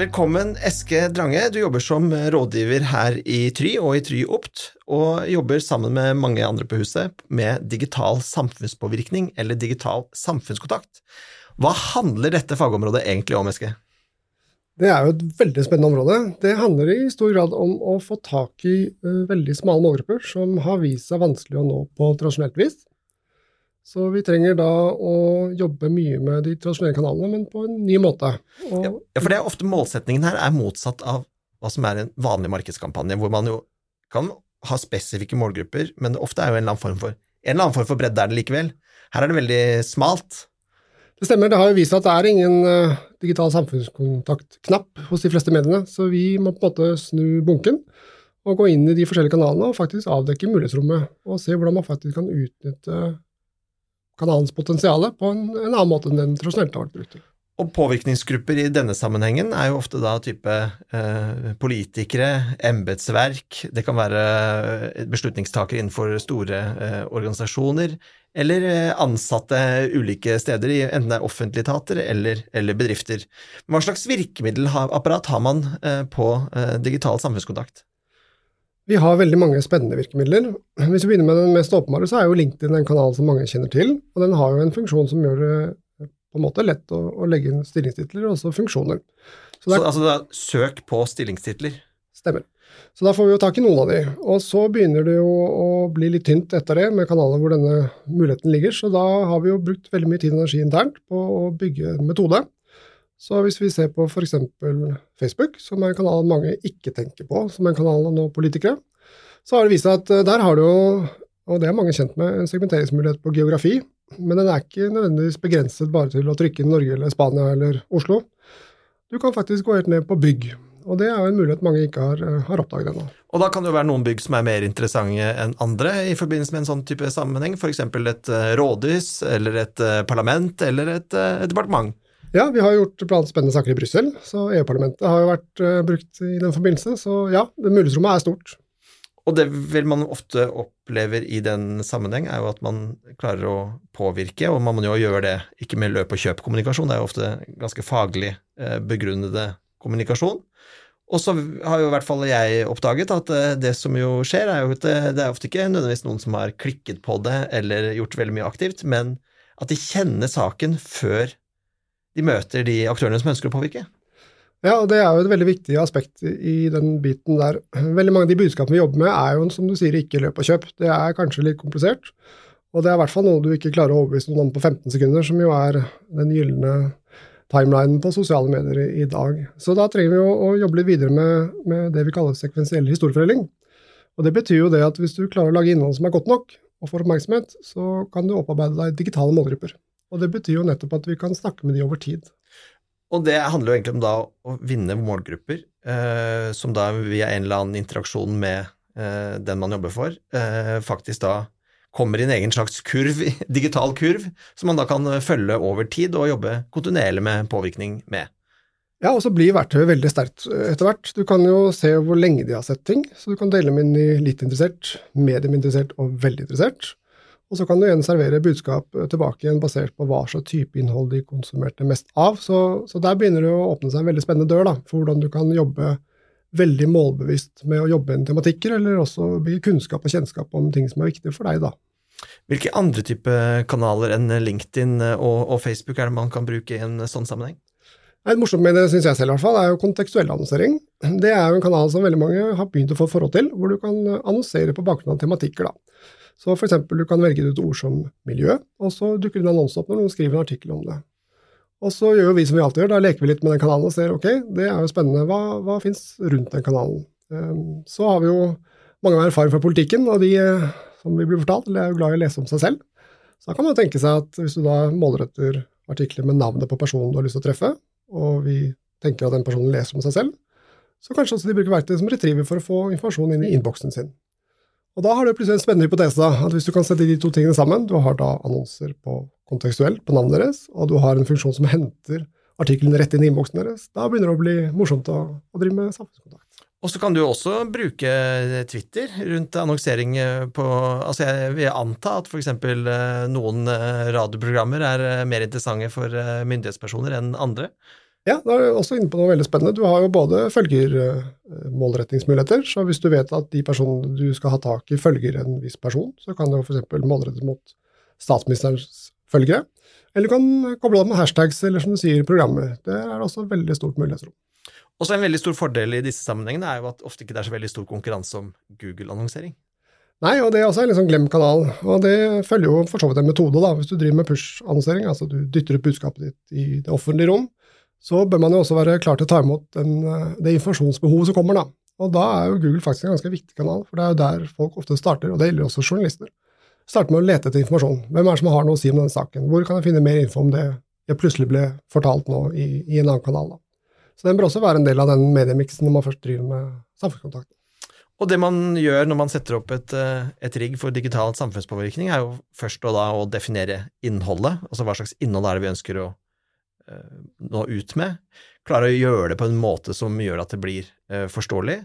Velkommen, Eske Drange. Du jobber som rådgiver her i Try og i Try Opt, og jobber sammen med mange andre på huset med digital samfunnspåvirkning, eller digital samfunnskontakt. Hva handler dette fagområdet egentlig om, Eske? Det er jo et veldig spennende område. Det handler i stor grad om å få tak i uh, veldig smale målgrupper som har vist seg vanskelig å nå på tradisjonelt vis. Så vi trenger da å jobbe mye med de tradisjonelle kanalene, men på en ny måte. Og, ja, for det er ofte målsetningen her er motsatt av hva som er en vanlig markedskampanje, hvor man jo kan ha spesifikke målgrupper, men det ofte er jo en eller annen form for, annen form for bredde er det likevel. Her er det veldig smalt. Det stemmer, det har jo vist at det er ingen digital digital samfunnskontaktknapp hos de fleste mediene, så vi må på en måte snu bunken og gå inn i de forskjellige kanalene og faktisk avdekke mulighetsrommet, og se hvordan man faktisk kan utnytte kanalens potensial på en, en, annen måte enn den tradisjonelt har vært brukt. Og påvirkningsgrupper i denne sammenhengen er jo ofte da type eh, politikere, embetsverk, det kan være eh, beslutningstakere innenfor store eh, organisasjoner, eller eh, ansatte ulike steder, enten det er offentlige etater eller, eller, bedrifter. Hva slags virkemiddelapparat har man eh, på eh, digital samfunnskontakt? Vi har veldig mange spennende virkemidler. Hvis vi begynner med den mest åpenbare, så er jo LinkedIn en kanal som mange kjenner til. Og den har jo en funksjon som gjør det på en måte lett å, å legge inn stillingstitler og også funksjoner. Så, der, så altså da søk på stillingstitler? Stemmer. Så da får vi jo tak i noen av de. Og så begynner det jo å bli litt tynt etter det med kanaler hvor denne muligheten ligger, så da har vi jo brukt veldig mye tid og energi internt på å bygge en metode så hvis vi ser på f.eks. Facebook, som er en kanal mange ikke tenker på som en kanal nå politikere, så har det vist seg at eh, der har du jo, og det er mange kjent med, en segmenteringsmulighet på geografi, men den er ikke nødvendigvis begrenset bare til å trykke inn Norge eller Spania eller Oslo. Du kan faktisk gå helt ned på bygg, og det er jo en mulighet mange ikke har, eh, har oppdaget ennå. Og da kan det jo være noen bygg som er mer interessante enn andre i forbindelse med en sånn type sammenheng, f.eks. et eh, rådhus eller et parlament eller et, et departement. Ja, vi har gjort blant spennende saker i Brussel, så EU-parlamentet har jo vært uh, brukt i den forbindelse. Så ja, mulighetsrommet er stort. Og det vel man ofte opplever i den sammenheng, er jo at man klarer å påvirke, og man må jo gjøre det ikke med løp og kjøp-kommunikasjon, det er jo ofte ganske faglig uh, begrunnede kommunikasjon. Og så har jo i hvert fall jeg oppdaget at uh, det som jo skjer, er jo at det er ofte ikke nødvendigvis noen som har klikket på det eller gjort veldig mye aktivt, men at de kjenner saken før de møter de aktørene som ønsker å påvirke. Ja, og det er jo et veldig viktig aspekt i den biten der. Veldig mange av de budskapene vi jobber med er jo, som du sier, ikke løp og kjøp. Det er kanskje litt komplisert, og det er i hvert fall noe du ikke klarer å overbevise noen om på 15 sekunder, som jo er den gylne timelinen på sosiale medier i, dag. Så da trenger vi å jobbe litt videre med, med, det vi kaller sekvensiell historiefordeling. Og det betyr jo det at hvis du klarer å lage innhold som er godt nok, og får oppmerksomhet, så kan du opparbeide deg digitale målgrupper. Og det betyr jo nettopp at vi kan snakke med de over tid. Og det handler jo egentlig om da å vinne målgrupper, eh, som da via en eller annen interaksjon med eh, den man jobber for, eh, faktisk da kommer i en egen slags kurv, digital kurv, som man da kan følge over tid og jobbe kontinuerlig med påvirkning med. Ja, og så blir verktøyet veldig sterkt etter hvert. Du kan jo se hvor lenge de har sett ting, så du kan dele dem inn i litt interessert, medieminteressert og veldig interessert. Og så kan du igjen servere budskap eh, tilbake igjen basert på hva slags type innhold de konsumerte mest av. Så, så, der begynner det å åpne seg en veldig spennende dør da, for hvordan du kan jobbe veldig målbevisst med å jobbe inn tematikker, eller også bygge kunnskap og kjennskap om ting som er viktige for deg. da. Hvilke andre type kanaler enn LinkedIn og, og, Facebook er det man kan bruke i en sånn sammenheng? Det morsomt med det, syns jeg selv i hvert fall, er jo kontekstuell annonsering. Det er jo en kanal som veldig mange har begynt å få forhold til, hvor du kan annonsere på bakgrunn av tematikker. da. Så for eksempel, du kan velge ut ord som miljø, og så dukker det en annonse opp når noen skriver en artikkel om det. Og så gjør vi som vi alltid gjør, da leker vi litt med den kanalen og ser ok, det er jo spennende, hva, hva fins rundt den kanalen? Um, så har vi jo mange erfaring fra politikken, og de som vi blir fortalt, er jo glad i å lese om seg selv. Så da kan man tenke seg at hvis du da målretter artikler med navnet på personen du har lyst til å treffe, og vi tenker at den personen leser om seg selv, så kanskje også de bruker verktøy som retriever for å få informasjon inn i innboksen sin. Og da har du plutselig en spennende hypotese, at hvis du kan sette de to tingene sammen, du har da annonser på kontekstuelt på navnet deres, og du har en funksjon som henter artiklene rett inn i innboksen deres, da begynner det å bli morsomt å, å drive med samfunnskontakt. Og så kan du også bruke Twitter rundt annonsering på Altså jeg vil anta at f.eks. Eh, noen eh, radioprogrammer er eh, mer interessante for myndighetspersoner enn andre. Ja, da er du også inne på noe veldig spennende. Du har jo både følgermålrettingsmuligheter, så hvis du vet at de personene du skal ha tak i følger en viss person, så kan det f.eks. målrettes mot statsministerens følgere. Eller du kan koble opp med hashtags eller som du sier, programmer. Det er også veldig stort mulighetsrom. Også en veldig stor fordel i disse sammenhengene er jo at ofte ikke det er så veldig stor konkurranse om Google-annonsering. Nei, og det er også en sånn glemt kanal. Og det følger jo for så vidt en metode, da. Hvis du driver med push-annonsering, altså du dytter ut budskapet ditt i det offentlige rom, så bør man jo også være klar til å ta imot den, det informasjonsbehovet som kommer, da. Og da er jo Google faktisk en ganske viktig kanal, for det er jo der folk ofte starter, og det gjelder også journalister. Starter med å lete etter informasjon. Hvem er det som har noe å si om denne saken? Hvor kan jeg finne mer info om det jeg plutselig ble fortalt nå i, i en annen kanal? da. Så den bør også være en del av den mediemiksen når man først driver med samfunnskontakt. Og det man gjør når man setter opp et, eh, et rigg for digital samfunnspåvirkning, er jo først og da å definere innholdet, altså hva slags innhold er det vi ønsker å nå ut med. Klare å gjøre det på en måte som gjør at det blir uh, forståelig.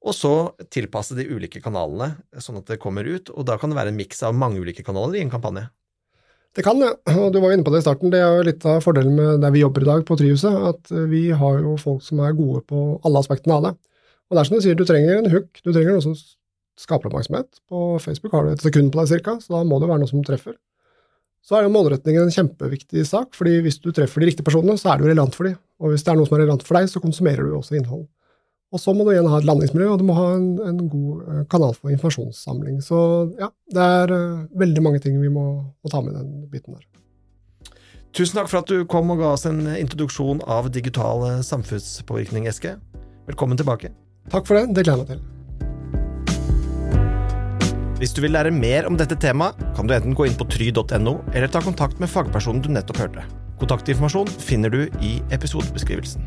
Og så tilpasse de ulike kanalene sånn at det kommer ut, og da kan det være en miks av mange ulike kanaler i en kampanje. Det kan det, ja. og du var inne på det i starten. Det er jo litt av fordelen med der vi jobber i dag på Trihuset, at vi har jo folk som er gode på alle aspektene av det. Og det er som du sier, du trenger en hook, du trenger noe som skaper oppmerksomhet. På Facebook har du et sekund på deg cirka, så da må det være noe som treffer. Så er jo målretningen en kjempeviktig sak, fordi hvis du treffer de riktige personene, så er det jo relevant for dem. Og hvis det er noe som er relevant for deg, så konsumerer du også innhold. Og så må du igjen ha et landingsmiljø, og du må ha en, en god eh, kanal for informasjonssamling. Så ja, det er uh, veldig mange ting vi må, må ta med den biten der. Tusen takk for at du kom og ga oss en introduksjon av digital eh, samfunnspåvirkning, Eske. Velkommen tilbake. Takk for det, det gleder jeg meg til. Hvis du vil lære mer om dette temaet, kan du enten gå inn på try.no, eller ta kontakt med fagpersonen du nettopp hørte. Kontaktinformasjon finner du i episodebeskrivelsen.